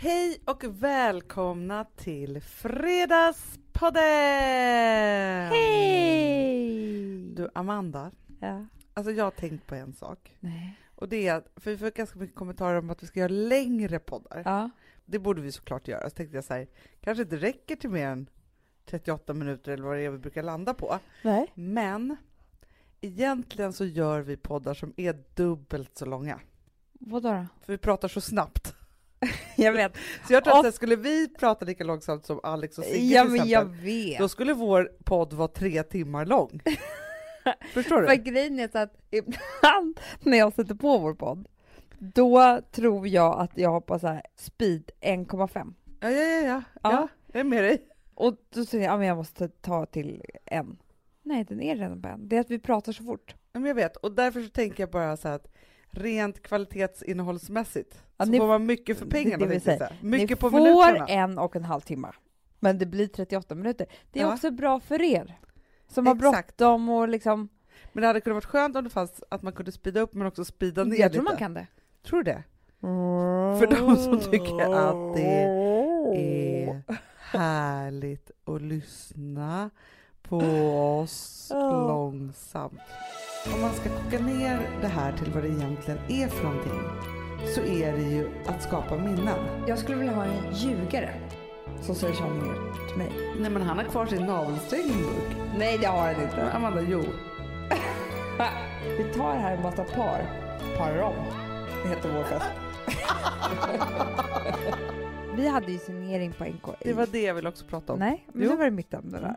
Hej och välkomna till Fredagspodden! Hej! Du, Amanda, Ja. alltså jag har tänkt på en sak. Nej. Och det är att, för vi får ganska mycket kommentarer om att vi ska göra längre poddar. Ja. Det borde vi såklart göra. Så tänkte jag så här, kanske inte räcker till mer än 38 minuter eller vad det är vi brukar landa på. Nej. Men egentligen så gör vi poddar som är dubbelt så långa. Vadå då? För vi pratar så snabbt. Jag vet. Så jag tror att Och- skulle vi prata lika långsamt som Alex och Sigge Ja, till men exempel, jag vet. då skulle vår podd vara tre timmar lång. Förstår För du? grejen är så att ibland när jag sätter på vår podd, då tror jag att jag har på så här speed 1,5. Ja, ja, ja, ja. Ja. ja. Jag är med dig. Och då säger jag, ja men jag måste ta till en. Nej, den är redan på en. Det är att vi pratar så fort. Ja, men jag vet, och därför så tänker jag bara så här att rent kvalitetsinnehållsmässigt Ja, så ni- får man mycket för det- pengarna. det säga. Mycket Ni på får minuterna. en och en halv timme. Men det blir 38 minuter. Det är Ja. också bra för er. Som har bråttom och liksom... Men det hade kunnat vara skönt om det fanns att man kunde speeda upp men också speeda ner Jag tror lite. man kan det. Tror du det? För de som tycker att det är härligt att lyssna på oss Ja. långsamt. Om man ska koka ner det här till vad det egentligen är för någonting så är det ju att skapa minnen. Jag skulle vilja ha en ljugare som säger sanningar till mig. Nej men han har kvar sin navelsträng i. Nej, det har han Men inte. Amanda, jo. Vi tar här en massa par. Parar om. Det heter vår fest. Vi hade ju signering på NK. Det var det jag ville också prata om. Nej, men Jo. det var det mitt ämne där.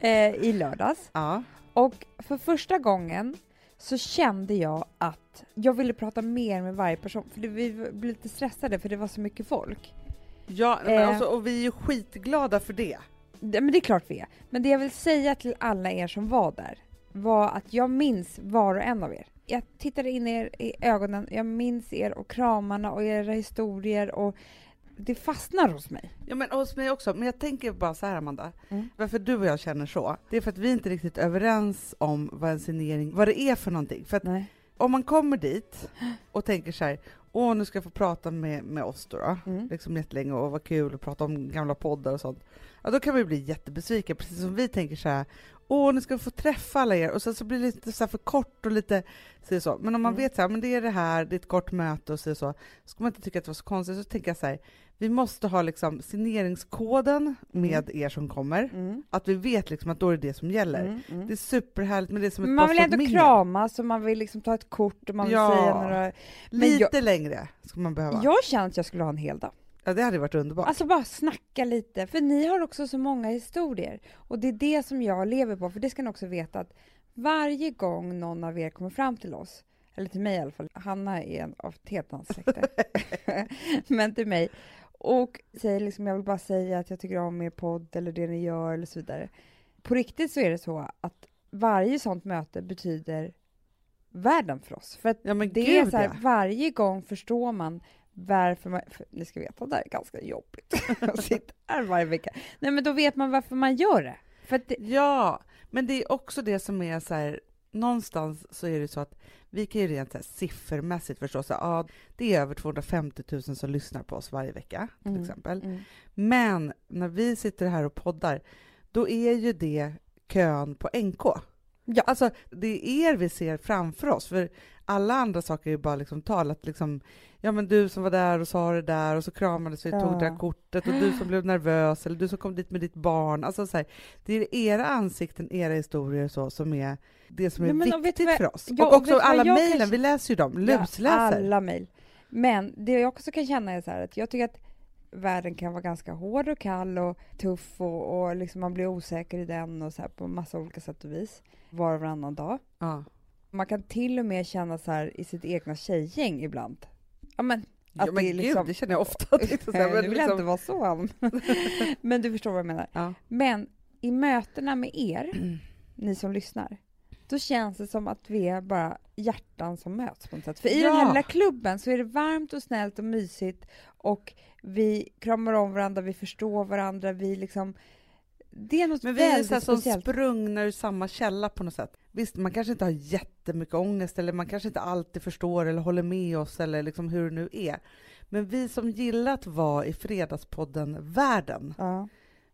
eh, I lördags. Ja. Och för första gången så kände jag att jag ville prata mer med varje person. För det, vi blev lite stressade för det var så mycket folk. Ja, Eh. alltså, och vi är ju skitglada för det. Det, men det är klart vi är. Men det jag vill säga till alla er som var där var att jag minns var och en av er. Jag tittade in er i ögonen, jag minns er och kramarna och era historier och det fastnar hos mig. Ja men hos mig också, men jag tänker bara så här Amanda, Mm. varför du och jag känner så, det är för att vi inte är riktigt överens om vad en signering, vad det är för någonting. För att Nej. om man kommer dit och tänker så här, åh nu ska jag få prata med, med oss då, då. Mm. liksom jättelänge och vad kul att prata om gamla poddar och sånt. Ja då kan man ju bli jättebesviken, precis som vi tänker så här, åh nu ska jag få träffa alla er och sen så blir det lite så för kort och lite så, så. Men om man Mm. vet så här, men det är det här, det är ett kort möte och så, så, ska man inte tycka att det var så konstigt, så tänker jag så här, vi måste ha liksom signeringskoden med er som kommer, Mm. att vi vet liksom att då är det det som gäller. Mm. Mm. Det är superhärligt med det som ett Man vill ändå kramas och man vill liksom ta ett kort och man vill Ja. säga några... Men Lite jag, längre ska man behöva. jag känner att jag skulle ha en hel dag. Ja, det hade varit underbart. Alltså bara snacka lite, för ni har också så många historier. Och det är det som jag lever på, för det ska ni också veta att varje gång någon av er kommer fram till oss, eller till mig i alla fall, Hanna är en av annat släkte, men till mig, och säger liksom, jag vill bara säga att jag tycker om er podd eller det ni gör eller så vidare. På riktigt så är det så att varje sånt möte betyder världen för oss. För att Ja, det är gud, så här, ja. varje gång förstår man varför man, för ni ska veta, det här är ganska jobbigt att sitta här varje vecka. Nej men då vet man varför man gör det. För att det, Ja, men det är också det som är så här, någonstans så är det så att vi kan ju rent så här, siffermässigt förstå så här, ja, det är över 250 000 som lyssnar på oss varje vecka till Mm, exempel. mm. Men när vi sitter här och poddar, då är ju det kön på NK. Ja. Alltså, det är er vi ser framför oss, för alla andra saker är ju bara liksom talat liksom, ja men du som var där och sa det där och så kramades vi och tog det där Ja. kortet och du som blev nervös eller du som kom dit med ditt barn. Alltså så här, det är era ansikten, era historier och så som är det som är Nej, men viktigt vad- för oss. ja, och också alla mejlen, kanske- vi läser ju dem, Ja, lusläser. alla mejl. Men det jag också kan känna är så här att jag tycker att världen kan vara ganska hård och kall och tuff och, och liksom man blir osäker i den och så här på massa olika sätt och vis var och varannan dag. Ja. Man kan till och med känna så här i sitt egna tjejgäng ibland. Ja men Ja, Att men det är gud, liksom- det känner jag ofta. Det är så här, nu men vill jag liksom- inte vara så. Men du förstår vad jag menar. Ja. Men i mötena med er, ni som lyssnar, då känns det som att vi är bara hjärtan som möts på något sätt. För i den här Ja. lilla klubben så är det varmt och snällt och mysigt och vi kramar om varandra, vi förstår varandra, vi liksom... Det är något Men vi är så här som speciellt. sprungna ur samma källa på något sätt. Visst, man kanske inte har jättemycket ångest eller man kanske inte alltid förstår eller håller med oss eller liksom hur det nu är. Men vi som gillar att vara i Fredagspodden-världen, Ja.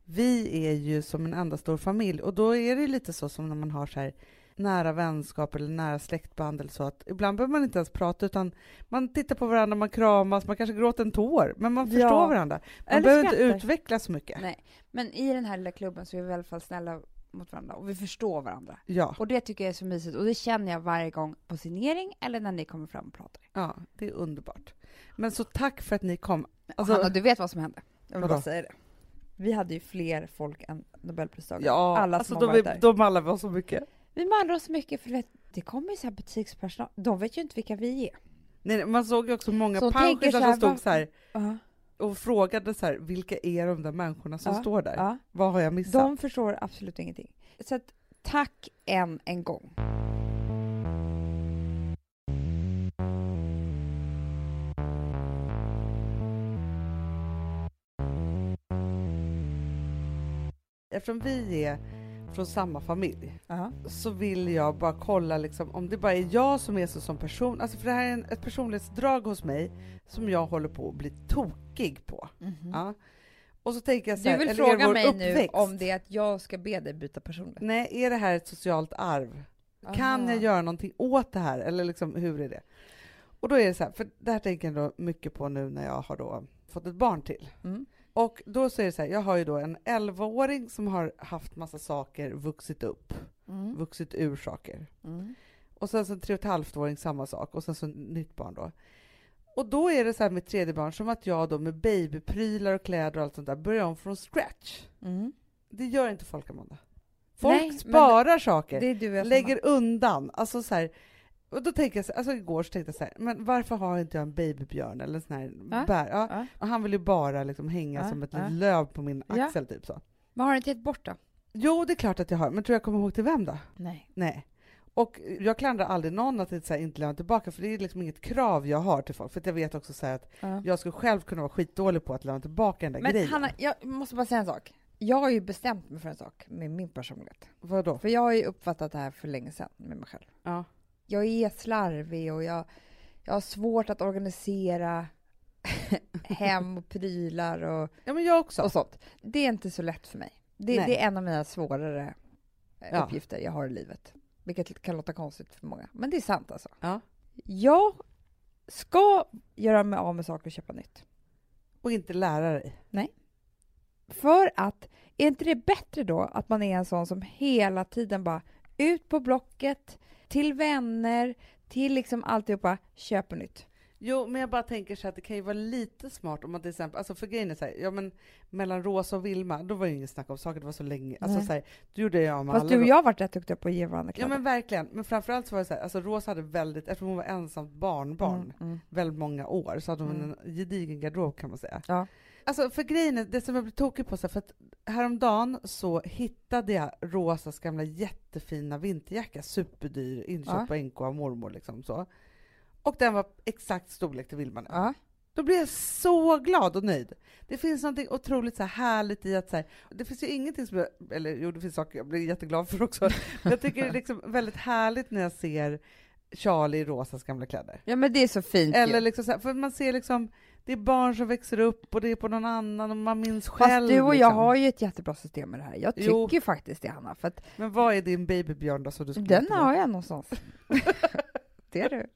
vi är ju som en enda stor familj och då är det lite så som när man har så här nära vänskap eller nära släktband eller så att ibland behöver man inte ens prata utan man tittar på varandra, man kramas, man kanske gråter en tår, men man Ja. förstår varandra. Man Eller behöver inte skrattar. utveckla så mycket. Nej, men i den här lilla klubben så är vi i alla fall snälla mot varandra och vi förstår varandra. Ja, Och det tycker jag är så mysigt och det känner jag varje gång på signering eller när ni kommer fram och pratar. ja, det är underbart. Men så tack för att ni kom. Alltså, Alltså- Hanna, du vet vad som hände? Jag vill bara säga det. Vi hade ju fler folk än Nobelpristagare. Ja, Alla alltså som de, har varit är, där. de alla var så mycket. Vi mandlar oss mycket för vet, det kommer ju så här butikspersonal. De vet ju inte vilka vi är. Nej, man såg ju också många Så pensionärer som stod så här Ja. och frågade så här, vilka är de där människorna som Ja, står där? ja. Vad har jag missat? De förstår absolut ingenting. Så att, tack än en gång. Eftersom vi är från samma familj Ja. så vill jag bara kolla liksom, om det bara är jag som är så som person. Alltså för det här är en, ett personlighetsdrag hos mig som jag håller på att bli tokig på. Ja. Och så tänker jag så här, Du vill fråga mig uppväxt, nu om det är att jag ska be dig byta personlighet? Nej, är det här ett socialt arv? Kan Aha. jag göra någonting åt det här? Eller liksom, hur är det? Och då är det så här, för det här tänker jag då mycket på nu när jag har då fått ett barn till. Mm. Och då så är det så här, jag har ju då en 11-åring som har haft massa saker, vuxit upp, Mm. vuxit ur saker. Mm. Och sen så en 3,5-åring samma sak och sen så ett nytt barn då. Och då är det så här med tredje barn, som att jag då med babyprylar och kläder och allt sånt där börjar om från scratch. Mm. Det gör inte folk, Amanda. Folk Nej, sparar saker. Lägger undan. Alltså så här, och då tänker jag, så- alltså igår så tänkte jag så här, men varför har inte jag en babybjörn eller en sån här Ja, bär? Ja. Ja. Och han vill ju bara liksom hänga som ett löv på min axel, typ så. Men har du inte gett bort då? Jo, det är klart att jag har, men tror jag kommer ihåg till vem då? Nej. Nej. Och jag klandrar aldrig någon att så här, inte lämna tillbaka, för det är liksom inget krav jag har till folk, för jag vet också så att Ja. jag skulle själv kunna vara skitdålig på att lämna tillbaka den där Men grejen. Hanna, jag måste bara säga en sak. Jag har ju bestämt mig för en sak med min personlighet. Vadå? För jag har ju uppfattat det här för länge sedan med mig själv. Ja. Jag är slarvig och jag, jag har svårt att organisera hem och prylar och, ja, men jag också. och sånt. Det är inte så lätt för mig. Det, Nej. det är en av mina svårare eh, Ja. uppgifter jag har i livet. Vilket kan låta konstigt för många. Men det är sant alltså. Ja. Jag ska göra mig av med saker och köpa nytt. Och inte lära dig. För att, är inte det bättre då att man är en sån som hela tiden bara ut på Blocket, till vänner, till liksom alltihopa, köper nytt. Jo, men jag bara tänker så att det kan ju vara lite smart om man till exempel, alltså för grejen är så här, ja men mellan Rosa och Vilma, då var det ju inget snack om saker, det var så länge, alltså Nej. så här, då gjorde jag med Fast alla du och jag har varit rätt duktiga på att ge varandra Ja kläder. men verkligen, men framförallt så var det så här, alltså Rosa hade väldigt, eftersom hon var ensamt barnbarn Mm, mm. väldigt många år, så hade hon Mm. en gedigen garderob kan man säga. Ja. Alltså för grejen är, det som jag blev tokig på, så för att häromdagen så hittade jag Rosas gamla jättefina vinterjacka, superdyr, inköpt Ja. på NK av mormor liksom så. Och den var exakt storlek till Vilma nu. Ja. Då blir jag så glad och nöjd. Det finns något otroligt så här härligt i att så här, det finns ju ingenting som jag, eller jo det finns saker jag blir jätteglad för också, men jag tycker det är liksom väldigt härligt när jag ser Charlie i Rosas gamla kläder. ja, men det är så fint Eller ju. liksom så här, för man ser liksom, det är barn som växer upp och det är på någon annan och man minns Fast själv. du och jag liksom. har ju ett jättebra system med det här. Jag Jo. tycker faktiskt det, Hanna. För att Men vad är din babybjörn då? Så du den har jag någonstans. det är du.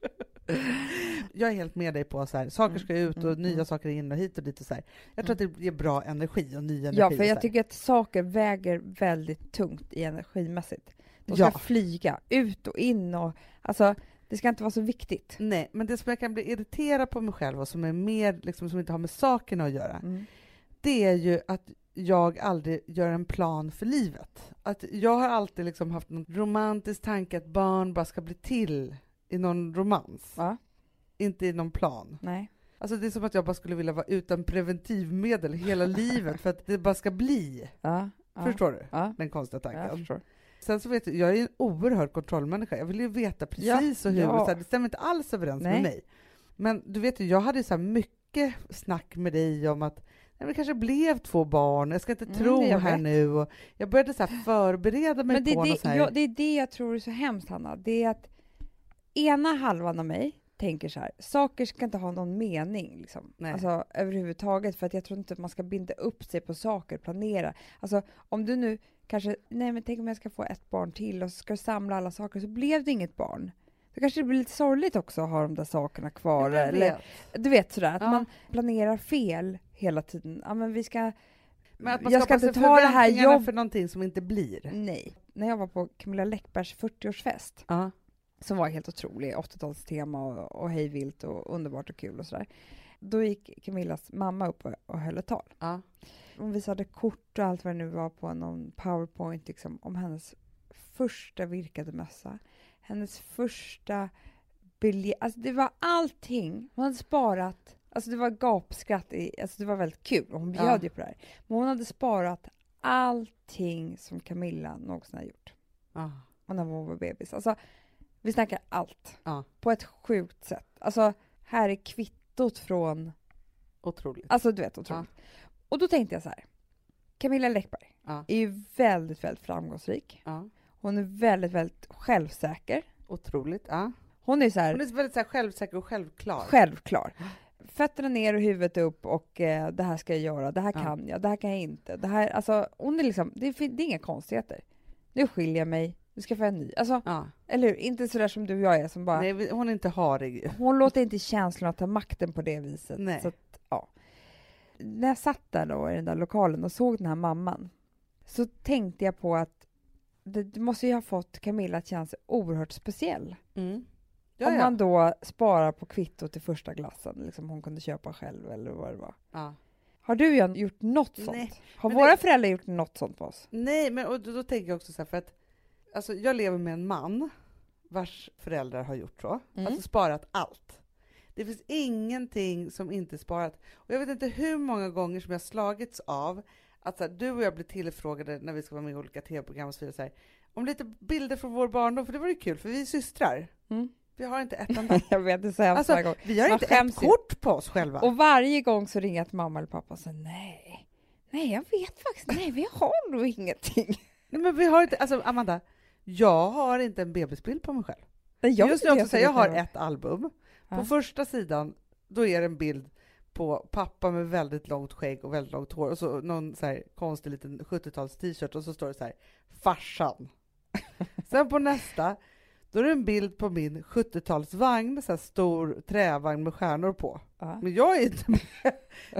Jag är helt med dig på så här, saker ska ut och Mm, nya mm. saker in och hit och dit och så här. Jag tror att det ger bra energi och ny energi. Ja, för jag tycker att saker väger väldigt tungt i energimässigt. De ska Ja. flyga ut och in och alltså, det ska inte vara så viktigt. Nej, men det som jag kan bli irriterad på mig själv och som är mer, liksom, som inte har med sakerna att göra, Mm. det är ju att jag aldrig gör en plan för livet. Att jag har alltid liksom haft någon romantisk tanke att barn bara ska bli till i någon romans, Va? inte i någon plan. Nej. Alltså det är som att jag bara skulle vilja vara utan preventivmedel hela livet för att det bara ska bli. Ja. ja. Förstår du? Ja. Den konstiga tanken. Sen så vet du, jag är en oerhörd kontrollmänniska. Jag vill ju veta precis och hur. ja. Så här, det stämmer inte alls överens Nej. med mig. Men du vet ju, jag hade så mycket snack med dig om att nej, det kanske blev två barn, jag ska inte Mm, tro jag här vet. nu. Och jag började så förbereda mig Men det, på är något så det, här. ja, det är det jag tror är så hemskt, Hanna. Det är att ena halvan av mig tänker så här, saker ska inte ha någon mening liksom. Alltså överhuvudtaget, för att jag tror inte att man ska binda upp sig på saker, planera. Alltså om du nu kanske, nej men tänk om jag ska få ett barn till och så ska du samla alla saker, så blev det inget barn. Då kanske det blir lite sorgligt också att ha de där sakerna kvar. Jag eller, vet. du vet sådär, att Ja. man planerar fel hela tiden. Ja men vi ska, Men att man jag ska inte ta det här förväntningarna jobb... för någonting som inte blir. Nej. När jag var på Camilla Läckbergs 40-årsfest, Ja. som var helt otrolig, 80-talstema och, och hejvilt och underbart och kul och sådär. Då gick Camillas mamma upp och, och höll ett tal. Ja. Hon visade kort och allt vad det nu var på någon powerpoint liksom, om hennes första virkade mössa, hennes första biljett, alltså det var allting. Hon hade sparat, alltså det var gapskratt, i, alltså det var väldigt kul hon Ja. bjöd ju på det här. Men hon hade sparat allting som Camilla någonsin har gjort. Ja. Och när hon var bebis. Alltså, vi snackar allt. Ja. På ett sjukt sätt. Alltså, här är kvittot från... Otroligt. Alltså, du vet, otroligt. Och då tänkte jag så här. Camilla Läckberg Ja. är ju väldigt, väldigt framgångsrik. Ja. Hon är väldigt, väldigt självsäker. Otroligt. Ja. Hon är så här, Hon är väldigt så här självsäker och självklar. självklar. Fötterna ner och huvudet upp och eh, det här ska jag göra, det här Ja. kan jag, det här kan jag inte. Det här, alltså, hon är liksom, det är, det är inga konstigheter. Nu skiljer jag mig, nu ska jag få en ny. Alltså, Ja. eller hur? Inte sådär som du och jag är som bara Nej, hon är inte harig. Hon låter inte känslorna ta makten på det viset. Nej. Så att, ja. När jag satt där då i den där lokalen och såg den här mamman så tänkte jag på att det, det måste ju ha fått Camilla att känna sig oerhört speciell. Mm. Ja, Om ja. man då sparar på kvittot till första glassen, liksom hon kunde köpa själv eller vad det var. ja. Har du Jan, gjort något sånt? Nej, Har våra det- föräldrar gjort något sånt på oss? Nej, men och då, då tänker jag också så här, för att alltså, jag lever med en man vars föräldrar har gjort så, Mm. alltså sparat allt. Det finns ingenting som inte är sparat. Och jag vet inte hur många gånger som jag slagits av att så här, du och jag blir tillfrågade när vi ska vara med i olika tv-program och så vidare, så här, om lite bilder från vår barndom, för det var ju kul, för vi är systrar. Mm. Vi har inte ett enda. jag vet, det är så hemskt Alltså, vi har Man inte ett kort på oss själva. Och varje gång så ringer jag mamma eller pappa och säger nej, nej jag vet faktiskt, nej vi har nog ingenting. Nej, men vi har inte, alltså Amanda, jag har inte en bebisbild på mig själv. Nej, Jag Just nu också, säga, jag har ett album. På första sidan, då är det en bild på pappa med väldigt långt skägg och väldigt långt hår och så någon så här konstig liten 70-tals t-shirt och så står det så här farsan. Sen på nästa, då är det en bild på min 70-talsvagn, så stor trävagn med stjärnor på. Ja. Men jag är inte med.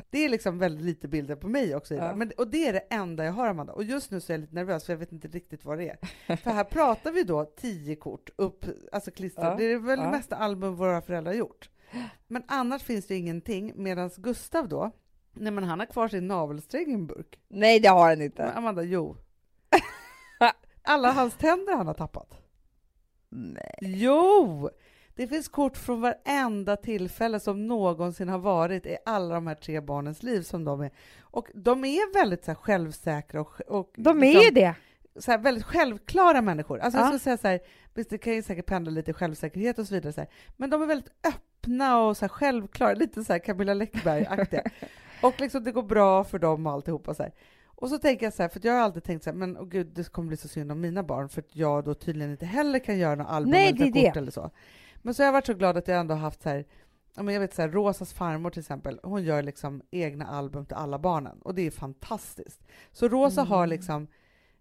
Det är liksom väldigt lite bilder på mig också. Ja. Men, och det är det enda jag har, Amanda. Och just nu så är jag lite nervös, för jag vet inte riktigt vad det är. För här pratar vi då tio kort upp, alltså klistrade. Ja. Det är väl det mesta album våra föräldrar har gjort. Men annars finns det ingenting, medan Gustav då, nej men han har kvar sin navelsträng i en burk. Nej, det har Men inte. Amanda, jo. Alla hans tänder han har tappat. Nej. Jo! Det finns kort från varenda tillfälle som någonsin har varit i alla de här tre barnens liv som de är. Och de är väldigt så här, självsäkra och, och De är liksom, det. så här, väldigt självklara människor. Alltså Ja. jag skulle säga så här, visst det kan ju säkert pendla lite självsäkerhet och så vidare, så här, men de är väldigt öppna och så här, självklara, lite så här Camilla Läckberg-aktiga. och liksom det går bra för dem och alltihopa så här. Och så tänker jag så här, för jag har alltid tänkt så här, men oh gud, det kommer bli så synd om mina barn, för att jag då tydligen inte heller kan göra några album Nej, eller kort det. eller så. Men så har jag varit så glad att jag ändå har haft så här, ja, men jag vet så här, Rosas farmor till exempel, hon gör liksom egna album till alla barnen och det är fantastiskt. Så Rosa Mm. har liksom,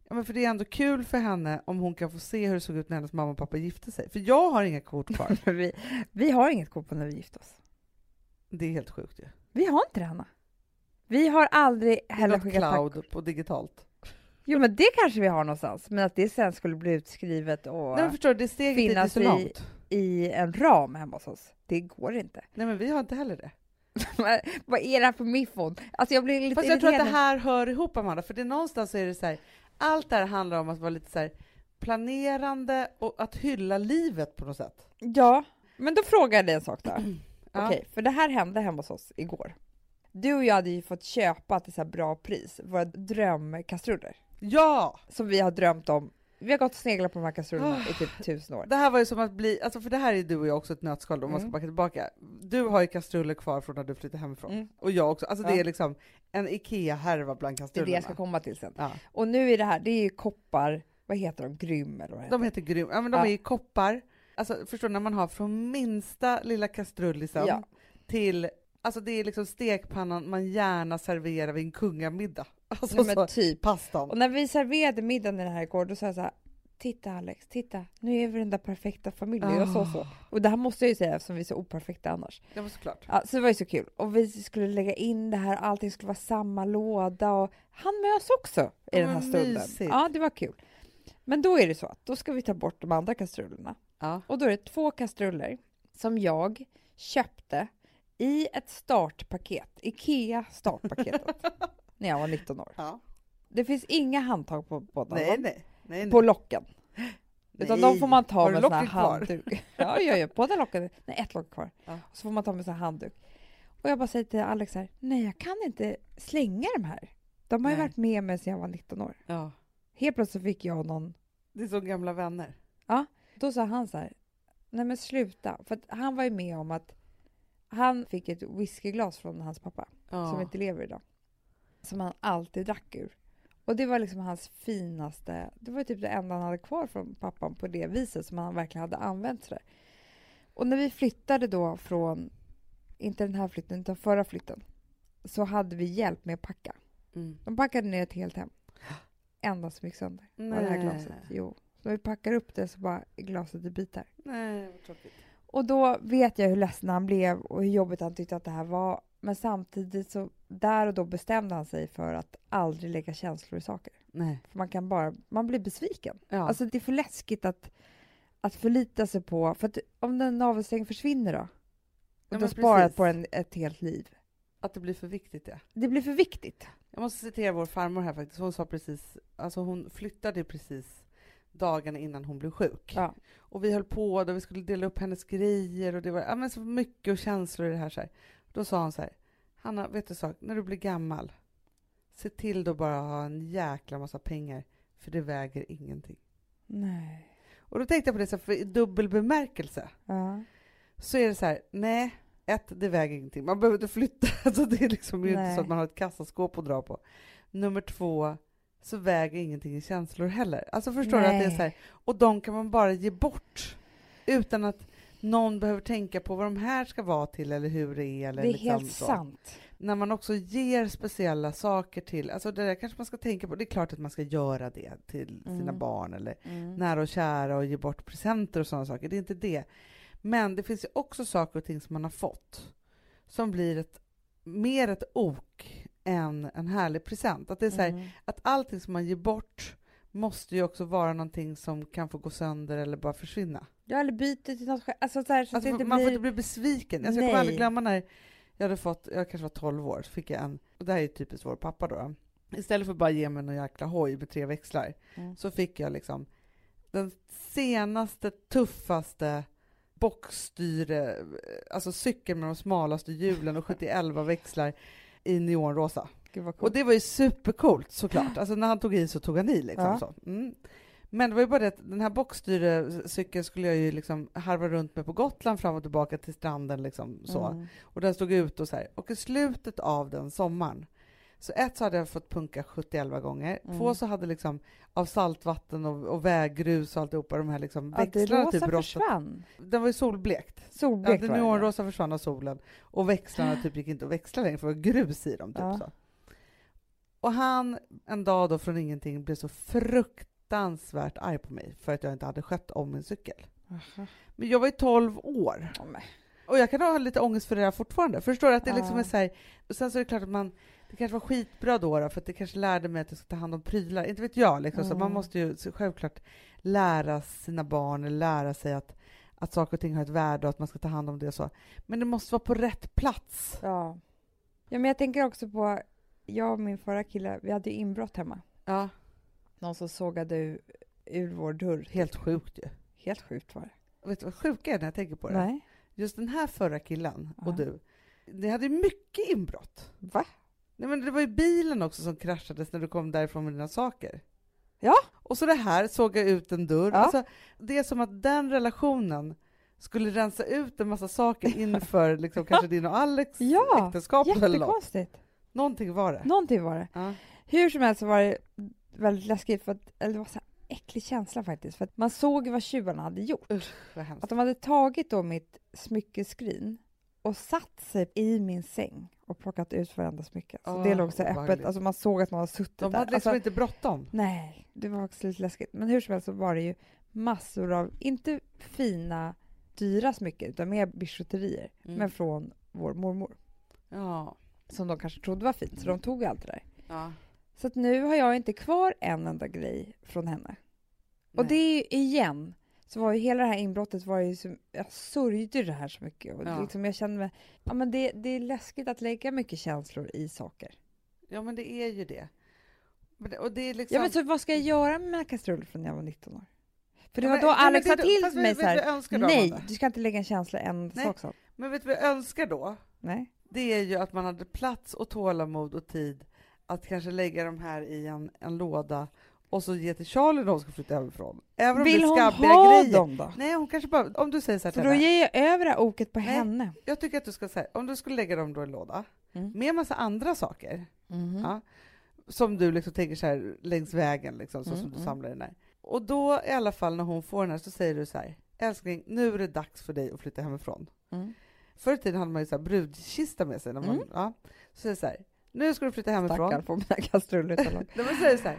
ja men för det är ändå kul för henne om hon kan få se hur det såg ut när hennes mamma och pappa gifte sig. För jag har inga kort kvar. vi, vi har inget kort på när vi gifte oss. det är helt sjukt ju. Vi har inte det, Hanna. Vi har aldrig heller skickat cloud på digitalt. Jo, men det kanske vi har någonstans. Men att det sen skulle bli utskrivet och Nej förstår det steget finnas i- i en ram hemma hos oss. Det går inte. Nej men vi har inte heller det. Vad är det här för miffon? Alltså jag blir lite Fast jag tror att det här hör ihop Amanda, för det är någonstans så är det så här, allt det här handlar om att vara lite så här planerande och att hylla livet på något sätt. Ja, men då frågar jag dig en sak då. Ja. Okej, för det här hände hemma hos oss igår. Du och jag hade ju fått köpa till så här bra pris våra drömkastruller Ja! som vi har drömt om. Vi har gått och sneglat på de här kastrullerna Ah. i typ tusen år. Det här var ju som att bli, alltså för det här är du och jag också ett nötskal om man ska Mm. backa tillbaka. Du har ju kastruller kvar från när du flyttade hemifrån. Mm. Och jag också. Alltså det Ja. är liksom en IKEA-härva bland Det är kastrullerna. det jag ska komma till sen. Ja. Och nu är det här, det är ju koppar, vad heter de, grym eller vad det heter? De heter grym, ja men de Ja. är i koppar, Alltså förstår du, när man har från minsta lilla kastrullisen till, alltså det är liksom stekpannan man gärna serverar vid en kungamiddag. Alltså Nej, men så, typ. pastan. Och när vi serverade middagen i den här igår, då sa jag så här, titta Alex, titta, nu är vi den där perfekta familjen. Jag sa så. Och det här måste jag ju säga eftersom vi är så operfekta annars. Det var såklart. Ja, så det var ju så kul. Och vi skulle lägga in det här, allting skulle vara samma låda och han mös också i Ja, den här stunden. mysigt. Ja, det var kul. Men då är det så att då ska vi ta bort de andra kastrullerna. Ja. Och då är det två kastruller som jag köpte i ett startpaket, Ikea startpaketet, när jag var 19 år. ja. Det finns inga handtag på båda Nej, nej, nej, på locken. Utan Nej. de får man ta Har med sån här handduk. Ja, ja, ja, båda locken. Nej, ett lock kvar. Ja. Och så får man ta med sån här handduk. Och jag bara säger till Alex här, nej jag kan inte slänga de här. De har ju varit med mig sedan jag var 19 år. Ja. Helt plötsligt fick jag någon, Det är så gamla vänner. då sa han så här, nej men sluta. För han var ju med om att han fick ett whiskyglas från hans pappa, Ja. som inte lever idag. Som han alltid drack ur. Och det var liksom hans finaste, det var typ det enda han hade kvar från pappan på det viset som han verkligen hade använt sådär. Och när vi flyttade då från, inte den här flytten utan förra flytten, så hade vi hjälp med att packa. Mm. De packade ner ett helt hem. Enda som gick sönder var det här Nej. glaset. Jo. Så när vi packar upp det så bara glaset i bitar. Nej, vad tråkigt. Och då vet jag hur ledsen han blev och hur jobbigt han tyckte att det här var. Men samtidigt så där och då bestämde han sig för att aldrig lägga känslor i saker. Nej. För man kan bara, man blir besviken. Ja. Alltså det är för läskigt att, att förlita sig på, för att om den navelsträngen försvinner då? Och Ja, du har sparat på den ett helt liv. Att det blir för viktigt, ja. Det blir för viktigt. Jag måste citera vår farmor här faktiskt. Hon sa precis, alltså hon flyttade precis dagarna innan hon blev sjuk. Ja. Och vi höll på och vi skulle dela upp hennes grejer och det var ja, men så mycket och känslor i det här. Så här. Då sa hon så här, Hanna, vet du sak? När du blir gammal, se till då bara ha en jäkla massa pengar, för det väger ingenting. Nej. Och då tänkte jag på det så här, för i dubbel bemärkelse, Ja. så är det så här, nej, ett, det väger ingenting. Man behöver inte flytta, alltså det är liksom ju inte Nej. så att man har ett kassaskåp att dra på. Nummer två, så väger ingenting i känslor heller. Alltså förstår du att det är Nej. så här, och de kan man bara ge bort utan att någon behöver tänka på vad de här ska vara till eller hur det är. Eller Det är liksom helt så. sant. När man också ger speciella saker till, alltså det där kanske man ska tänka på, det är klart att man ska göra det till sina Mm. barn eller Mm. nära och kära och ge bort presenter och sådana saker. Det är inte det. Men det finns ju också saker och ting som man har fått som blir ett, mer ett ok än en härlig present. Att det är så här, Mm. att allting som man ger bort måste ju också vara någonting som kan få gå sönder eller bara försvinna. Ja, eller byter till något. Alltså så, här, så Alltså, man får blir... inte bli besviken. Alltså, jag kommer aldrig glömma när jag hade fått, jag kanske var 12 år, så fick jag en, och det här är typiskt vår pappa då. Istället för att bara ge mig någon jäkla hoj med tre växlar, Mm. så fick jag liksom den senaste, tuffaste bockstyre, alltså cykeln med de smalaste hjulen och 71 växlar i neonrosa. Och det var ju supercoolt såklart. Alltså när han tog i så tog han i liksom. Ja. Så. Mm. Men det var ju bara det att den här bockstyrecykeln skulle jag ju liksom harva runt med på Gotland fram och tillbaka till stranden liksom så. Mm. Och den stod ut och så här. Och i slutet av den sommaren, så ett så hade jag fått punka 71 gånger, Mm. två så hade liksom av saltvatten och, och väggrus och alltihopa de här liksom Ja, växlarna typ rostat. försvann. Den var ju solblekt. Ja, Solblekt var det. neonrosa försvann av solen och växlarna typ gick inte att växla längre för det var grus i dem. Typ Ja. så. Och han en dag då från ingenting blev så fruktansvärt arg på mig för att jag inte hade skött om min cykel. Aha. Men jag var ju 12 år Ja, men. och jag kan ha lite ångest för det här fortfarande. Förstår du att det liksom Ja. är så här, och sen så är det klart att man det kanske var skitbra då, då för att det kanske lärde mig att jag ska ta hand om prylar. Inte vet jag, liksom. så Mm. man måste ju så självklart lära sina barn, lära sig att, att saker och ting har ett värde och att man ska ta hand om det så. Men det måste vara på rätt plats. Ja. ja, men jag tänker också på, jag och min förra kille, vi hade ju inbrott hemma. Ja, Någon som sågade ur, ur vår dörr. helt sjukt ju. Helt sjukt var det. Vet du vad sjuka är när jag tänker på det? Nej. Just den här förra killen och Ja. du, ni hade ju mycket inbrott. Va? Nej, men det var ju bilen också som kraschades när du kom därifrån med dina saker. Ja. Och så det här, såg jag ut en dörr. Ja. Alltså, det är som att den relationen skulle rensa ut en massa saker inför liksom, kanske din och Alex Ja, äktenskap eller något. Någonting var det. Någonting var det. Ja. Hur som helst så var det väldigt läskigt för att, eller det var så här äcklig känsla faktiskt. För att man såg vad tjuvarna hade gjort. Usch. Att de hade tagit då mitt smyckeskrin och satt sig i min säng och plockat ut varenda smycke. Så det Åh, låg så öppet, alltså man såg att man hade suttit De där. hade liksom alltså, inte bråttom. Nej, det var också lite läskigt. Men hur som helst så var det ju massor av, inte fina, dyra smycken, utan mer bijouterier, Mm. men från vår mormor. Ja. Som de kanske trodde var fint, så de tog allt det där. ja. Så att nu har jag inte kvar en enda grej från henne. Och Nej. det är ju igen, så var ju hela det här inbrottet var ju som, jag sörjde det här så mycket. Och Ja. liksom jag kände mig, ja men det, det är läskigt att lägga mycket känslor i saker. Ja, men det är ju det. Och det är liksom... Ja men så vad ska jag göra med mina kastruller från när jag var 19 år? För det Ja, var då men Alex sa till mig så här, då, nej, du ska inte lägga en känsla en Nej. sak så. Men vet du vad jag önskar då? Nej. Det är ju att man hade plats och tålamod och tid att kanske lägga de här i en, en låda och så ge till Charlie när hon ska flytta hemifrån. Även om Vill det är hon ha grejer. dem då? Nej, hon kanske bara, om du säger så här För till då henne, ger jag över det här oket på henne. jag tycker att du ska säga, om du skulle lägga dem då i en låda Mm. med massa andra saker Mhm. Ja. som du liksom tänker så här längs vägen, liksom, så Mm, som du mm. samlar den där. Och då i alla fall när hon får den här så säger du så här, älskling, nu är det dags för dig att flytta hemifrån. Mm. Förr i tiden hade man ju så brudkista med sig. När man, Mm. ja. Så säger så här, nu ska du flytta hemifrån. Stackarn får mina kastruller så här,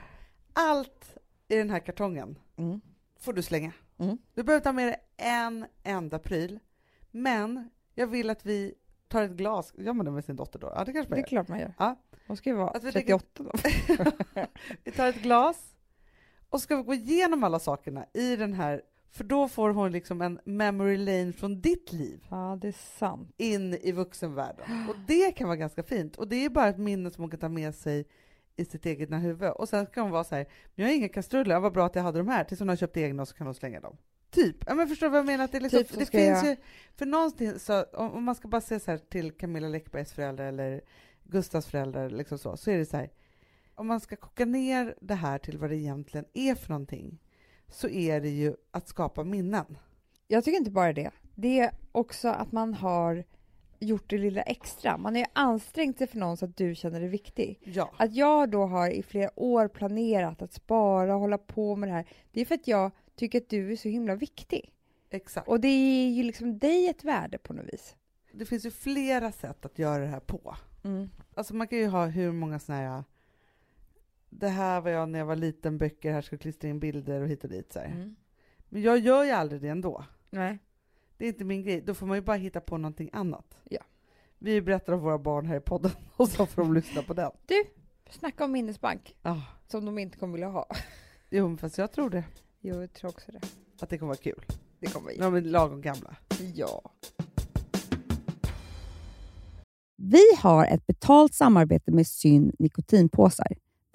allt i den här kartongen Mm. får du slänga. Mm. Du behöver ta med dig en enda pryl, men jag vill att vi tar ett glas. Gör man det med sin dotter då? Ja, det kanske Det man är gör. klart man gör. Ja. Hon ska ju vara Att vi 38 då. vi tar ett glas och ska vi gå igenom alla sakerna i den här, för då får hon liksom en memory lane från ditt liv Ja, det är sant. in i vuxenvärlden. Och det kan vara ganska fint. Och det är bara ett minne som hon kan ta med sig i sitt eget huvud. Och sen kan hon vara så här, men jag har inga kastruller, vad bra att jag hade de här, tills hon har köpt egna och så kan hon slänga dem. Typ. Ja, men förstår du vad jag menar? Att det liksom, Typ det finns jag- ju, för någonstans, så, om, om man ska bara se så här till Camilla Läckbergs föräldrar eller Gustavs föräldrar, liksom så, så är det så här, om man ska koka ner det här till vad det egentligen är för någonting, så är det ju att skapa minnen. Jag tycker inte bara det. Det är också att man har gjort det lilla extra. Man har ju ansträngt sig för någon så att du känner dig viktig. Ja. Att jag då har i flera år planerat att spara och hålla på med det här, det är för att jag tycker att du är så himla viktig. Exakt. Och det är ju liksom dig ett värde på något vis. Det finns ju flera sätt att göra det här på. Mm. Alltså man kan ju ha hur många såna här det här var jag när jag var liten, böcker, här ska jag klistra in bilder och hit och dit. Så här. Mm. Men jag gör ju aldrig det ändå. Nej. Det är inte min grej. Då får man ju bara hitta på någonting annat. Ja. Vi berättar om våra barn här i podden och så får de lyssna på den. Snacka om minnesbank, Ah, som de inte kommer vilja ha. jo, men fast jag tror det. Jo, jag tror också det. Att det kommer vara kul. Det kommer När de är lagom gamla. Ja. Vi har ett betalt samarbete med Syn nikotinpåsar.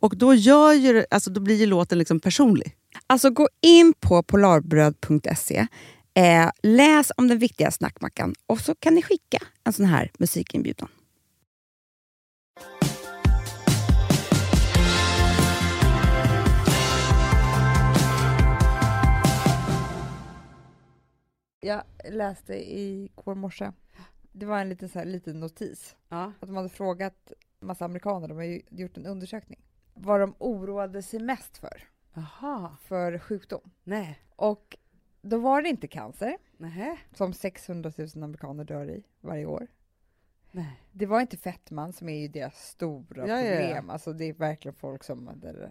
Och då, gör ju, alltså, då blir ju låten liksom personlig. Alltså gå in på polarbröd.se, eh, läs om den viktiga snackmackan och så kan ni skicka en sån här musikinbjudan. Jag läste i går morse, det var en liten, så här, liten notis, Ja. att de hade frågat massa amerikaner, de har ju gjort en undersökning, vad de oroade sig mest för, Jaha. för sjukdom. Nej. Och då var det inte cancer, Nej. som 600 000 amerikaner dör i varje år. Nej. Det var inte fetman som är ju deras stora Ja, ja, ja. problem. Alltså det är verkligen folk som... Där,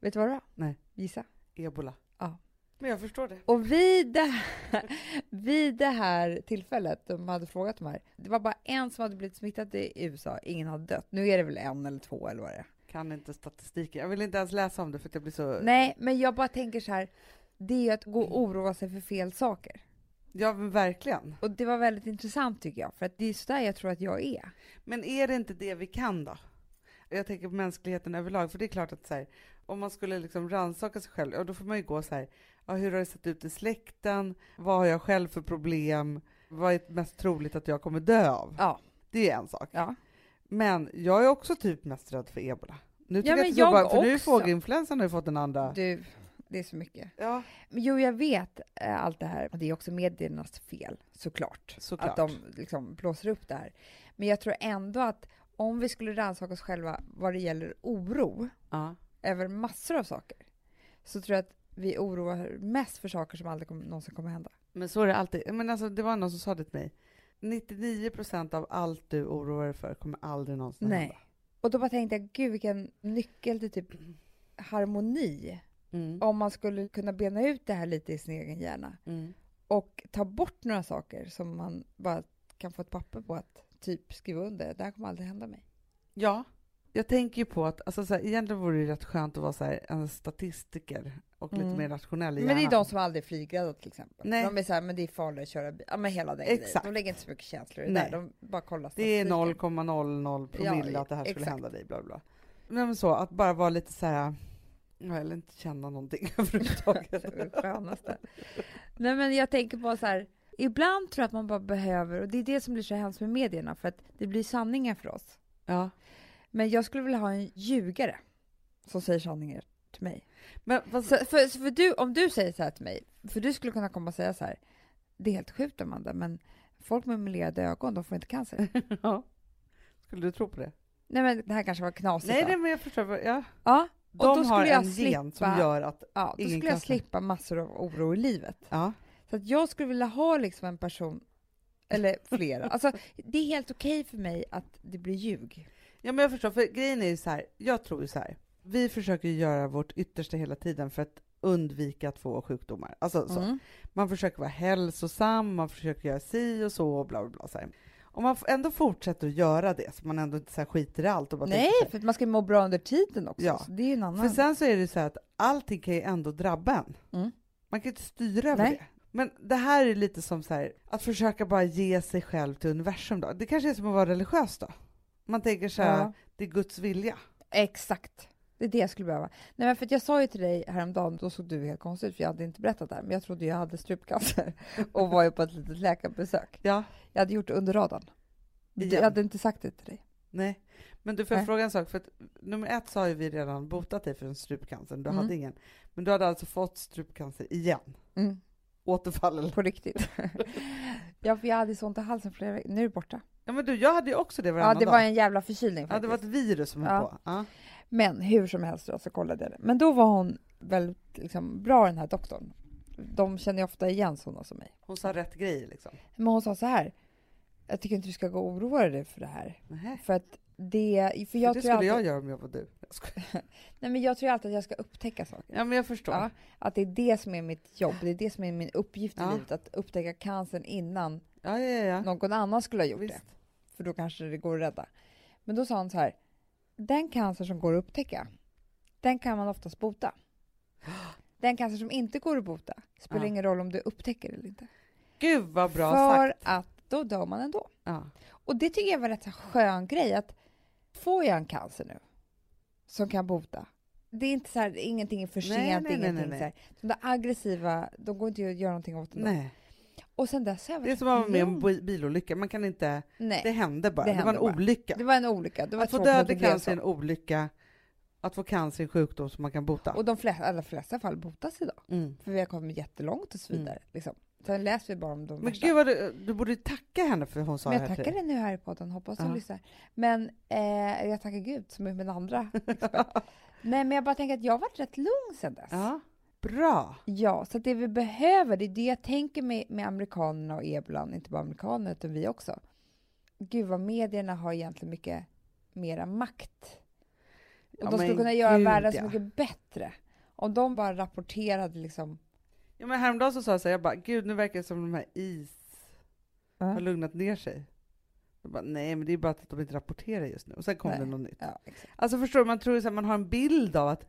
vet du vad det var? Nej. Gissa. Ebola. Ja. Men jag förstår det. Och vid det, här, vid det här tillfället, de hade frågat de här, det var bara en som hade blivit smittad i USA, ingen hade dött. Nu är det väl en eller två eller vad det är. Kan inte statistiken. Jag vill inte ens läsa om det för att jag blir så... Nej, men jag bara tänker så här, det är ju att gå och oroa sig för fel saker. Ja, men verkligen. Och det var väldigt intressant tycker jag, för att det är så där jag tror att jag är. Men är det inte det vi kan då? Jag tänker på mänskligheten överlag, för det är klart att så här, om man skulle liksom rannsaka sig själv, ja, då får man ju gå så här, ja, hur har det sett ut i släkten? Vad har jag själv för problem? Vad är mest troligt att jag kommer dö av? Ja. Det är en sak. Ja. Men jag är också typ mest rädd för ebola. Nu tycker Ja, jag men så jag bara, för nu är fågelinfluensan har ju fått en andra... Du, det är så mycket. Ja, Jo, jag vet eh, allt det här. Och det är också mediernas fel, såklart. Såklart. Att de liksom blåser upp det här. Men jag tror ändå att om vi skulle rannsaka oss själva vad det gäller oro ja. över massor av saker, så tror jag att vi oroar mest för saker som aldrig kommer, någonsin kommer hända. Men så är det alltid. Men alltså, det var någon som sa det till mig. 99 procent av allt du oroar dig för kommer aldrig någonsin hända. Nej. Och då bara tänkte jag, gud vilken nyckel till typ harmoni. Mm. Om man skulle kunna bena ut det här lite i sin egen hjärna. Mm. och ta bort några saker som man bara kan få ett papper på att typ skriva under. Det här kommer aldrig hända mig. Ja, jag tänker ju på att alltså, så här, egentligen vore det rätt skönt att vara så här, en statistiker och lite Mm. mer rationell i Men det är hjärnan. de som aldrig är flygrädda till exempel. Nej. De är såhär, men det är farligt att köra bil. Ja men hela den Exakt. grejen. De lägger inte så mycket känslor i det där. De bara kollar Det är statistiken. 0,00 promille Ja, att det här skulle exakt. hända dig, bla bla. Men så, att bara vara lite så här, eller inte känna någonting överhuvudtaget. Det skönaste. Nej men jag tänker på så här. Ibland tror jag att man bara behöver, och det är det som blir så hemskt med medierna, för att det blir sanningar för oss. ja. Men jag skulle vilja ha en ljugare som säger sanningar till mig. Men vad, Så, för, för du, om du säger så här till mig, för du skulle kunna komma och säga så här, det är helt sjukt Amanda, men folk med melerade ögon, de får inte cancer. ja. Skulle du tro på det? Nej men det här kanske var knasigt Nej, då. nej, men jag förstår. Ja. Ja, och då De skulle har jag en gen som slippa- gör att... ja, då skulle jag cancer. slippa massor av oro i livet. Ja. Så att jag skulle vilja ha liksom en person, eller flera. Alltså, det är helt okej för mig att det blir ljug. Ja, men jag förstår. För grejen är ju så här, jag tror ju så här, vi försöker ju göra vårt yttersta hela tiden för att undvika att få sjukdomar. Alltså, så. Mm. Man försöker vara hälsosam, man försöker göra si och så och bla bla bla. Så här. Om man ändå fortsätter att göra det, så man ändå inte så här skiter i allt och bara Nej, för man ska må bra under tiden också. Ja. Det är ju en annan. För sen så är det så att allting kan ju ändå drabba en. Mm. Man kan inte styra över Nej. det. Men det här är lite som så här, att försöka bara ge sig själv till universum då. Det kanske är som att vara religiös då. Man tänker så här, Ja. det är Guds vilja. Exakt. Det är det jag skulle behöva. Nej, men för jag sa ju till dig häromdagen, då såg du helt konstig ut, för jag hade inte berättat det här, men jag trodde jag hade strupcancer och var ju på ett litet läkarbesök. Ja, Jag hade gjort det under radarn. Igen. Jag hade inte sagt det till dig. nej. Men du får jag fråga en sak? För att, nummer ett så har ju vi redan botat dig för en strupcancer, du Mm. hade ingen. Men du hade alltså fått strupcancer igen? Mm, Återfall eller? på riktigt. ja, för jag hade så ont i halsen flera veckor. Nu är det borta. Ja men du, jag hade ju också det varannan Ja, det dag. var en jävla förkylning Ja, det faktiskt. var ett virus som höll Ja. på. Ja. Men hur som helst då, så kollade jag det. Men då var hon väldigt liksom, bra den här doktorn. De känner ju ofta igen sådana som mig. Hon sa rätt grejer liksom. Men hon sa så här. Jag tycker inte du ska gå och oroa dig för det här. Nähä. För att det... För För jag det tror skulle alltid, jag göra om jag var du. Jag. Nej, men jag tror alltid att jag ska upptäcka saker. Ja men jag förstår. Ja, att det är det som är mitt jobb. Det är det som är min uppgift Ja. i livet. Att upptäcka cancern innan Ja, ja, ja. någon annan skulle ha gjort Visst. det. För då kanske det går att rädda. Men då sa han så här. Den cancer som går att upptäcka, den kan man oftast bota. Den cancer som inte går att bota spelar Ja. ingen roll om du upptäcker det eller inte. Gud vad bra För sagt. att då dör man ändå. Ja. Och det tycker jag var rätt så skön grej att får jag en cancer nu som kan bota. Det är inte så här, ingenting är för sent, nej, nej, ingenting nej, så här. De där aggressiva, de går inte att göra någonting åt ändå. Nej. Och sen dess har jag Det är som att vara med om bi- bilolycka. Man kan inte... Nej, Det hände bara. Det Det, var en hände bara. olycka. det var en olycka. Det var Att få dödlig cancer är en olycka. Att få cancer är en sjukdom som man kan bota. Och de flesta, allra flesta fall botas idag. Mm. För vi har kommit jättelångt och så vidare. Liksom. Sen läser vi bara om de Men värsta. gud vad du, du borde tacka henne för hon sa Men det jag här tackar dig nu här i podden, hoppas hon Ja. lyssnar. Men eh, jag tackar Gud som är min andra expert. Nej, men jag bara tänker att jag har varit rätt lugn sedan dess. Ja, bra. Ja, så att det vi behöver, det är det jag tänker med, med amerikanerna och ebolan, inte bara amerikaner utan vi också. Gud vad medierna har egentligen mycket mera makt. Och Ja, de skulle kunna göra gud, världen så ja. mycket bättre. Om de bara rapporterade liksom. Ja, men häromdagen så sa jag så här, jag bara, gud nu verkar det som de här is Ja. har lugnat ner sig. Jag bara, nej men det är bara att de inte rapporterar just nu. Och sen kom Nej. det något nytt. Ja. Alltså förstår du, man tror så här, man har en bild av att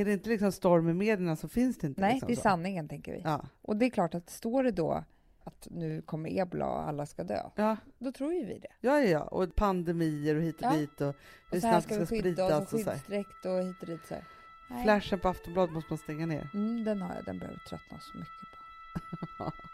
är det inte liksom storm i medierna så finns det inte. Nej, liksom det är så. sanningen tänker vi. Ja. Och det är klart att står det då att nu kommer ebola och alla ska dö, Ja, då tror ju vi det. ja, ja, ja. Och pandemier och hit och Ja. dit och hur Och så här snabbt ska det ska oss och och skyddsdräkt och hit och dit. Så här. Nej. Flashen på Aftonbladet måste man stänga ner. Mm, den har jag, den behöver tröttna så mycket på.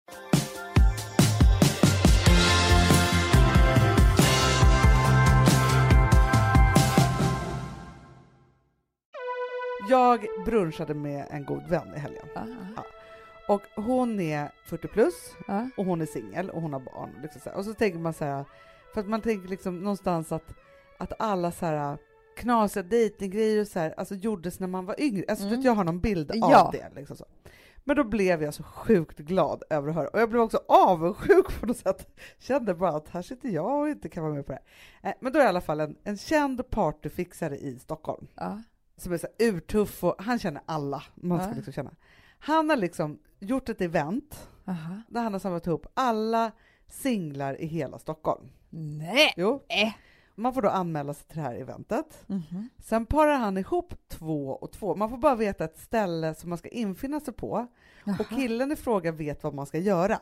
Jag brunchade med en god vän i helgen. Ja. Och hon är 40 plus Ja. och hon är singel och hon har barn. Liksom så här. Och så tänker man så här, för att man tänker liksom någonstans att, att alla så här knasiga dejtinggrejer och så här, alltså gjordes när man var yngre. Alltså Mm. att jag har någon bild av Ja. det. Liksom så. Men då blev jag så sjukt glad över att höra, och jag blev också avundsjuk på något sätt. Kände bara att här sitter jag och inte kan vara med på det här. Eh, Men då är i alla fall en, en känd partyfixare i Stockholm Ja. Som är så här urtuff och han känner alla man ska Ja. liksom känna. Han har liksom gjort ett event Aha. där han har samlat ihop alla singlar i hela Stockholm. Nej! Jo. Äh. Man får då anmäla sig till det här eventet. Mhm. Sen parar han ihop två och två. Man får bara veta ett ställe som man ska infinna sig på och Jaha. killen i fråga vet vad man ska göra.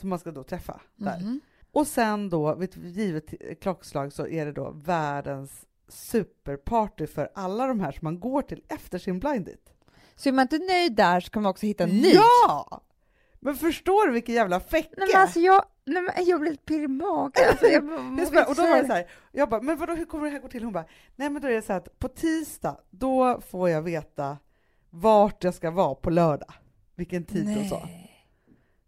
Som man ska då träffa där. Mhm. Och sen då, vid ett givet klockslag, så är det då världens superparty för alla de här som man går till efter sin blind date. Så är man inte nöjd där så kan man också hitta en ny. Ja! Men förstår du vilken jävla fäcke? Nej, men alltså jag, nej, men jag blir pirrig i magen. Alltså, jag, inte och då var det så här, jag bara, men vadå, hur kommer det här gå till? Hon bara, nej men då är det så här att på tisdag, då får jag veta vart jag ska vara på lördag. Vilken tid och så.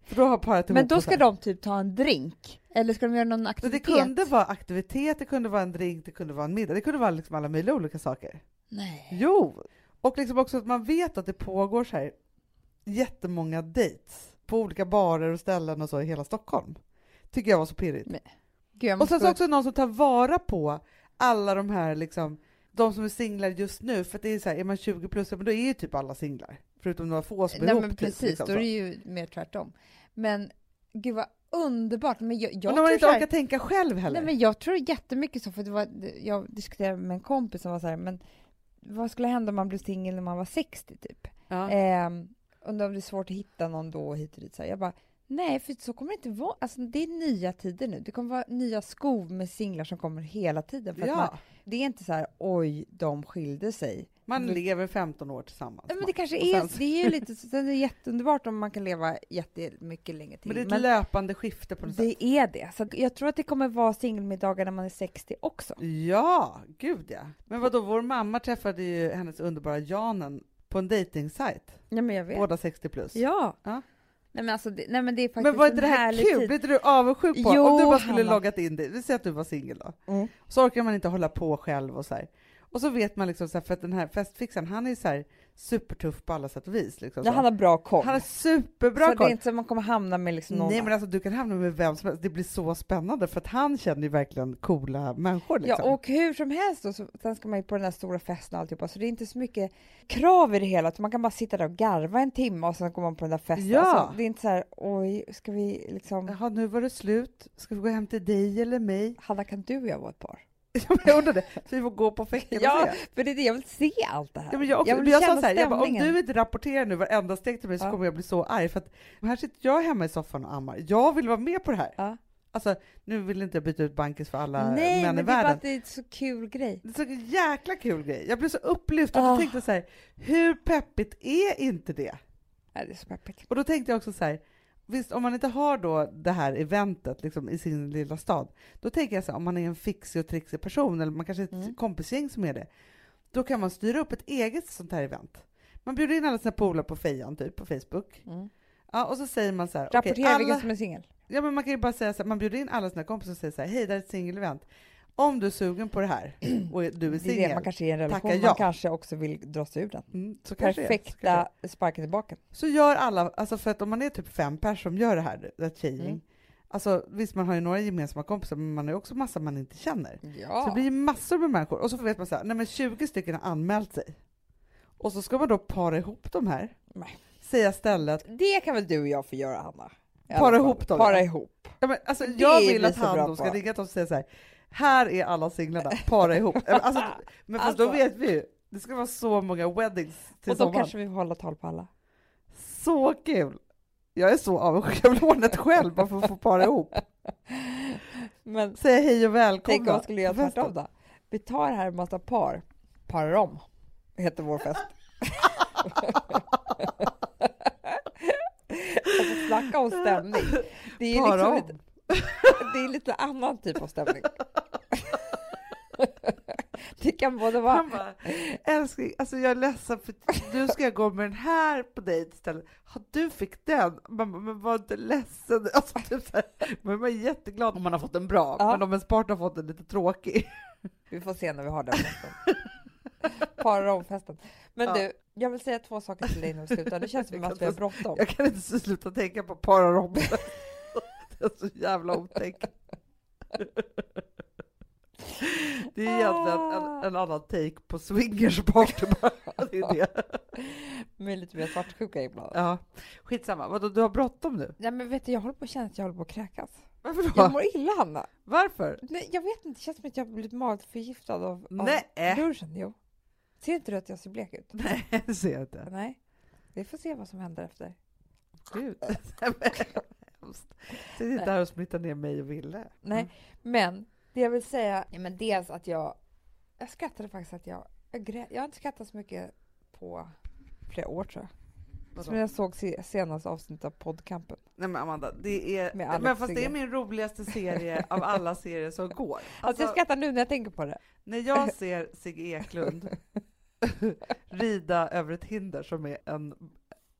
För då har paret Men då ska de typ ta en drink? Eller ska de göra någon Så det aktivitet? kunde vara aktivitet, det kunde vara en drink, det kunde vara en middag, det kunde vara liksom alla möjliga olika saker. Nej. Jo! Och liksom också att man vet att det pågår så här jättemånga dates på olika barer och ställen och så i hela Stockholm. Tycker jag var så pirrigt. Gud, Och sen så också någon som tar vara på alla de här liksom, de som är singlar just nu, för det är så här, är man 20 plus, men då är ju typ alla singlar. Förutom några få som är Nej ihop. men typ, precis, liksom då är det ju mer tvärtom. Men gud vad underbart. Men jag, jag och när man inte här- orkar tänka själv heller. Nej men jag tror jättemycket så, för det var, jag diskuterade med en kompis som var så här, men vad skulle hända om man blev singel när man var 60 typ? ja. Ehm, undrar om det är svårt att hitta någon då hit och dit. Så här. Jag bara, nej, för så kommer det inte vara. Alltså, det är nya tider nu. Det kommer vara nya skov med singlar som kommer hela tiden. För att man, ja. det är inte så här, oj, de skilde sig. Man det- lever 15 år tillsammans. Men det kanske är, sen det är ju lite, sen är det jätteunderbart om man kan leva jättemycket längre till. Men det är ett löpande skifte på något sätt. det är det. Så jag tror att det kommer vara singelmiddagar när man är 60 också. Ja, gud ja. Men vadå, vår mamma träffade ju hennes underbara Janen på en dejtingsajt. Ja, men jag vet. Båda 60 plus. Ja. Ja. Nej, men, alltså, det, nej, men det är faktiskt Men var inte det här kul? tid. Blir inte du avundsjuk på? Jo, Om du bara skulle Hanna. loggat in dig, vi säger att du var singel då. Mm. Så orkar man inte hålla på själv och så här. Och så vet man liksom så här, för att den här festfixaren, han är så här supertuff på alla sätt och vis. Liksom Ja, så. han har bra koll. han har superbra så det koll. är inte så att man kommer hamna med liksom någon Nej men alltså du kan hamna med vem som helst, det blir så spännande för att han känner ju verkligen coola människor liksom. Ja, och hur som helst då, så, sen ska man ju på den här stora festen och alltihopa, så det är inte så mycket krav i det hela, man kan bara sitta där och garva en timme och sen går man på den där festen. Ja. Alltså, det är inte så här, oj, ska vi liksom... Jaha, nu var det slut. Ska vi gå hem till dig eller mig? Hanna, kan du och jag vara ett par? jag undrar det. Så vi får gå på fäcken Ja, och se. för det är det, jag vill se allt det här. Ja, men jag, också, vill men jag sa känna så här, jag bara, om du inte rapporterar nu varenda steg till mig så Ja. kommer jag bli så arg för att här sitter jag hemma i soffan och ammar. Jag vill vara med på det här. Ja. Alltså, nu vill inte jag byta ut bankis för alla Nej, män men i det är bara världen. att det är en så kul grej. Det är så jäkla kul grej. Jag blev så upplyft och Ah. jag tänkte så här, hur peppigt är inte det? Nej, det är så peppigt. Och då tänkte jag också så här, visst om man inte har då det här eventet liksom, i sin lilla stad, då tänker jag så här, om man är en fixig och trixig person, eller man kanske är ett Mm. kompisgäng som är det, då kan man styra upp ett eget sånt här event. Man bjuder in alla sina polare på fejan, typ, på Facebook. Mm. Ja, och så säger man så här, Rapportera vilken alla, som är singel. ja, men man kan ju bara säga så här, man bjuder in alla sina kompisar och säger så här, hej, det här är ett singelevent. Om du är sugen på det här och du är Det det, singel, man kanske är i en relation, Tacka ja. man kanske också vill dra sig ur den. mm, så det är, så det. Perfekta sparken tillbaka. Så gör alla, alltså för att om man är typ fem personer som gör det här, ett tjejgäng, Mm. alltså visst man har ju några gemensamma kompisar, men man har ju också massa man inte känner. Så Ja. det blir ju massor med människor, och så vet man så här, nej men 20 stycken har anmält sig. Och så ska man då para ihop de här, Nej. säga stället, Det kan väl du och jag få göra, Hanna? Para ihop dem, Para ihop. ja, men, alltså Det jag vill vi att så han då ska ringa oss och säga så här, här är alla singlarna, para ihop. Alltså, men fast då Alltså. vet vi ju, det ska vara så många weddings till Och då sommaren. kanske vi får hålla tal på alla. Så kul! Jag är så avundsjuk, jag vill ordna ett själv bara för att få para ihop. Men Säga hej och välkomna. tänk om man skulle göra tvärtom då. Vi tar här en massa par, parar om, heter vår fest. alltså snacka om stämning. Det är liksom om. det är lite annan typ av stämning. Det kan både vara... Han bara, älskling, alltså jag är ledsen för nu ska jag gå med den här på dejt istället. Ja, du fick den. Man bara, men var inte ledsen. Alltså, typ så här, man är jätteglad om man har fått en bra, Ja. men om ens partner har fått en lite tråkig. Vi får se när vi har den festen. Para om festen. Men Ja. du, jag vill säga två saker till dig innan vi slutar. Det känns som att vi har bråttom. Jag kan inte sluta tänka på pararomsen. Det är så jävla otäckt. Det är egentligen en, en annan take på. Det är det. Med lite mer svartsjuka ibland. Ja, skitsamma. Vadå, du har bråttom nu? Nej men vet du, jag håller på att känna att jag håller på att kräkas. Varför Jag då? mår illa Hanna. Varför? Nej, jag vet inte, det känns som att jag har blivit matförgiftad av, av Nej. lunchen. Jo. Ser inte du att jag ser blek ut? Nej, det ser jag inte. Nej. Vi får se vad som händer efter. Gud. Hemskt. Sitt inte här och smitta ner mig och Ville. Nej, men det jag vill säga, ja, men dels att jag, jag skrattade faktiskt att jag, jag, grä, jag har inte skrattat så mycket på flera år tror jag. Vadå? Som jag såg se, senaste avsnittet av poddkampen. Nej men Amanda, det är, men fast det är min roligaste serie av alla serier som går. Alltså, jag skrattar nu när jag tänker på det. När jag ser Sigge Eklund rida över ett hinder som är en,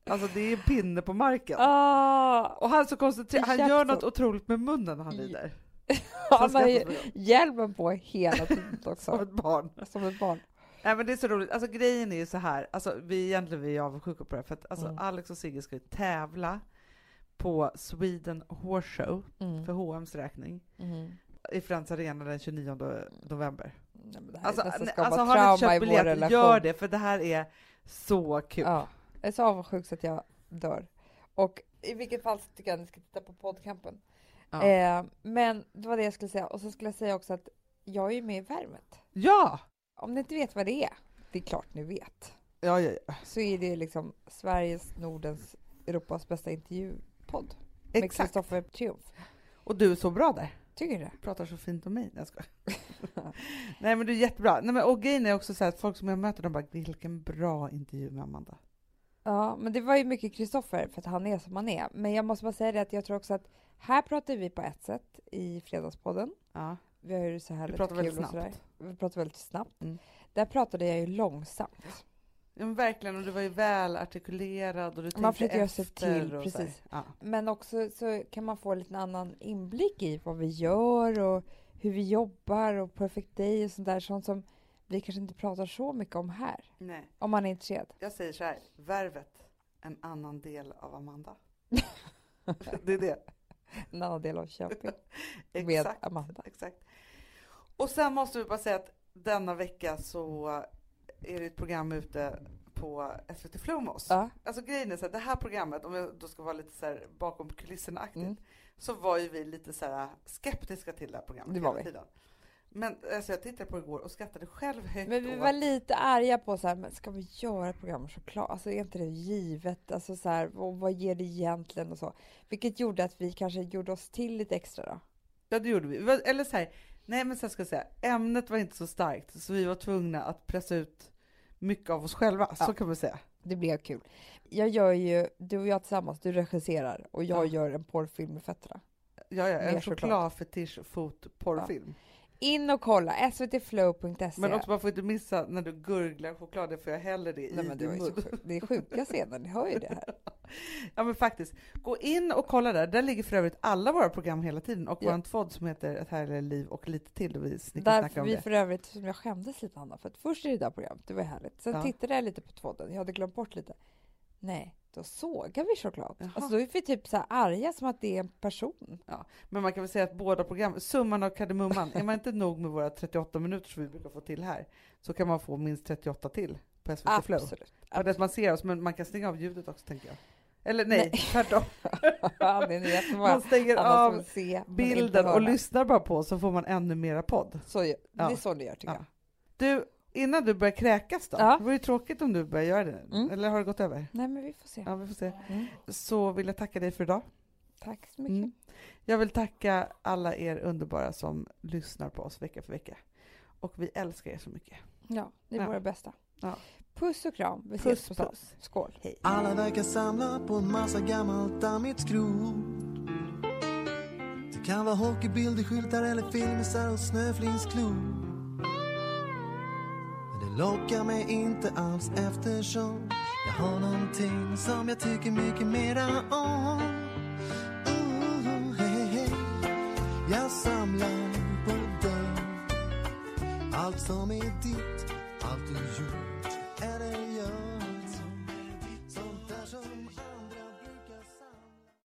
alltså det är en pinne på marken. Ah, Och han så koncentrerad, han gör något otroligt med munnen när han rider. han har hjälmen på hela tiden Som också. ett barn. Som ett barn. Nej men det är så roligt, alltså grejen är ju så här, alltså vi egentligen vi är avundsjuka på det för att alltså, Mm. Alex och Sigge ska ju tävla på Sweden Horse Show Mm. för H&M's räkning Mm. i Friends Arena den 29 november. Nej, Alltså, alltså har ni köpt relation. gör det för det här är så kul. Ja, jag är så avundsjuk så att jag dör. Och i vilket fall så tycker jag att ni ska titta på poddkampen. Ja. Eh, men det var det jag skulle säga. Och så skulle jag säga också att jag är ju med i Värmet. ja! Om ni inte vet vad det är, det är klart ni vet, Ja, ja, ja. så är det liksom Sveriges, Nordens, Europas bästa intervjupodd. Med Exakt. Kristoffer Triumf. Och du är så bra där. Tycker du det? Pratar så fint om mig. Jag skojar. Nej men du är jättebra. Nej, men, och grejen är också så här att folk som jag möter, de bara vilken bra intervju med Amanda. Ja, men det var ju mycket Kristoffer för att han är som han är. Men jag måste bara säga det att jag tror också att här pratar vi på ett sätt i Fredagspodden. Ja. Vi har ju så här Vi lite pratar väldigt snabbt. Vi pratar väldigt snabbt. Mm. Där pratade jag ju långsamt. Ja, men verkligen, och du var ju väl artikulerad och du Man försöker göra sig till, precis. Ja. Men också så kan man få en liten annan inblick i vad vi gör och hur vi jobbar och Perfect Day och sånt där. Sånt som vi kanske inte pratar så mycket om här. Nej, Om man är intresserad. jag säger så här, värvet, en annan del av Amanda. det är det. En annan del av Köping. Med Exakt. Amanda. Exakt. Och sen måste vi bara säga att denna vecka så är det ett program ute på SVT Flow med oss. Ja. Alltså grejen är så här, det här programmet, om jag då ska vara lite så här bakom kulisserna-aktigt, Mm. så var ju vi lite så här skeptiska till det här programmet Det var hela vi. Men alltså, jag tittade på det igår och skrattade själv högt Men vi åt- var lite arga på så här, men ska vi göra ett program om choklad? Alltså är inte det givet? Alltså så här, och vad ger det egentligen och så? Vilket gjorde att vi kanske gjorde oss till lite extra då. Ja, det gjorde vi. Eller så här, nej men så här ska jag säga, ämnet var inte så starkt, så vi var tvungna att pressa ut mycket av oss själva, så Ja. kan man säga. Det blev kul. Jag gör ju, du och jag tillsammans, du regisserar och jag Ja. gör en porrfilm med fötterna. Ja, ja, en chokladfetisch fot porrfilm. In och kolla, svtflow.se. Men också man får inte missa när du gurglar choklad, det får jag hellre det Nej, i men din mun. det är sjuka scener, ni hör ju det här. Ja men faktiskt, gå in och kolla där. Där ligger för övrigt alla våra program hela tiden och Ja. vår tvådd som heter Ett härligare liv och lite till. Och vi Därför vi det. för övrigt, som jag skämdes lite Anna, för att först är det där programmet, det var härligt. Sen Ja. tittade jag lite på tvåden, jag hade glömt bort lite. Nej, då sågar vi choklad. Jaha. Alltså då är vi typ så här arga som att det är en person. Men man kan väl säga att båda program, summan av kardemumman, är man inte nog med våra 38 minuter som vi brukar få till här, så kan man få minst 38 till på SVT Flow. Absolut. Ja, det är att man ser oss, men man kan stänga av ljudet också tänker jag. Eller nej, Nej. tvärtom. Ja. Man stänger av se, bilden och lyssnar bara på så får man ännu mera podd. Så, det Ja. är så ni gör tycker Ja. jag. Du, innan du börjar kräkas då, Ja. det vore ju tråkigt om du börjar göra det. Mm. Eller har det gått över? Nej men vi får se. Ja, vi får se. Mm. Så vill jag tacka dig för idag. Tack så mycket. Mm. Jag vill tacka alla er underbara som lyssnar på oss vecka för vecka. Och vi älskar er så mycket. Ja, ni är Ja. våra bästa. Ja. Puss och kram. Vi ses Puss på stan. puss. Skål. Hej. Alla verkar samla på en massa gammalt dammigt skrot Det kan vara hockeybilder, skyltar eller filmisar och snöflingsklot lockar mig inte alls eftersom jag har någonting som jag tycker mycket mera om. Ooh, hey, hey. Jag samlar på dig allt som är ditt, allt du gjort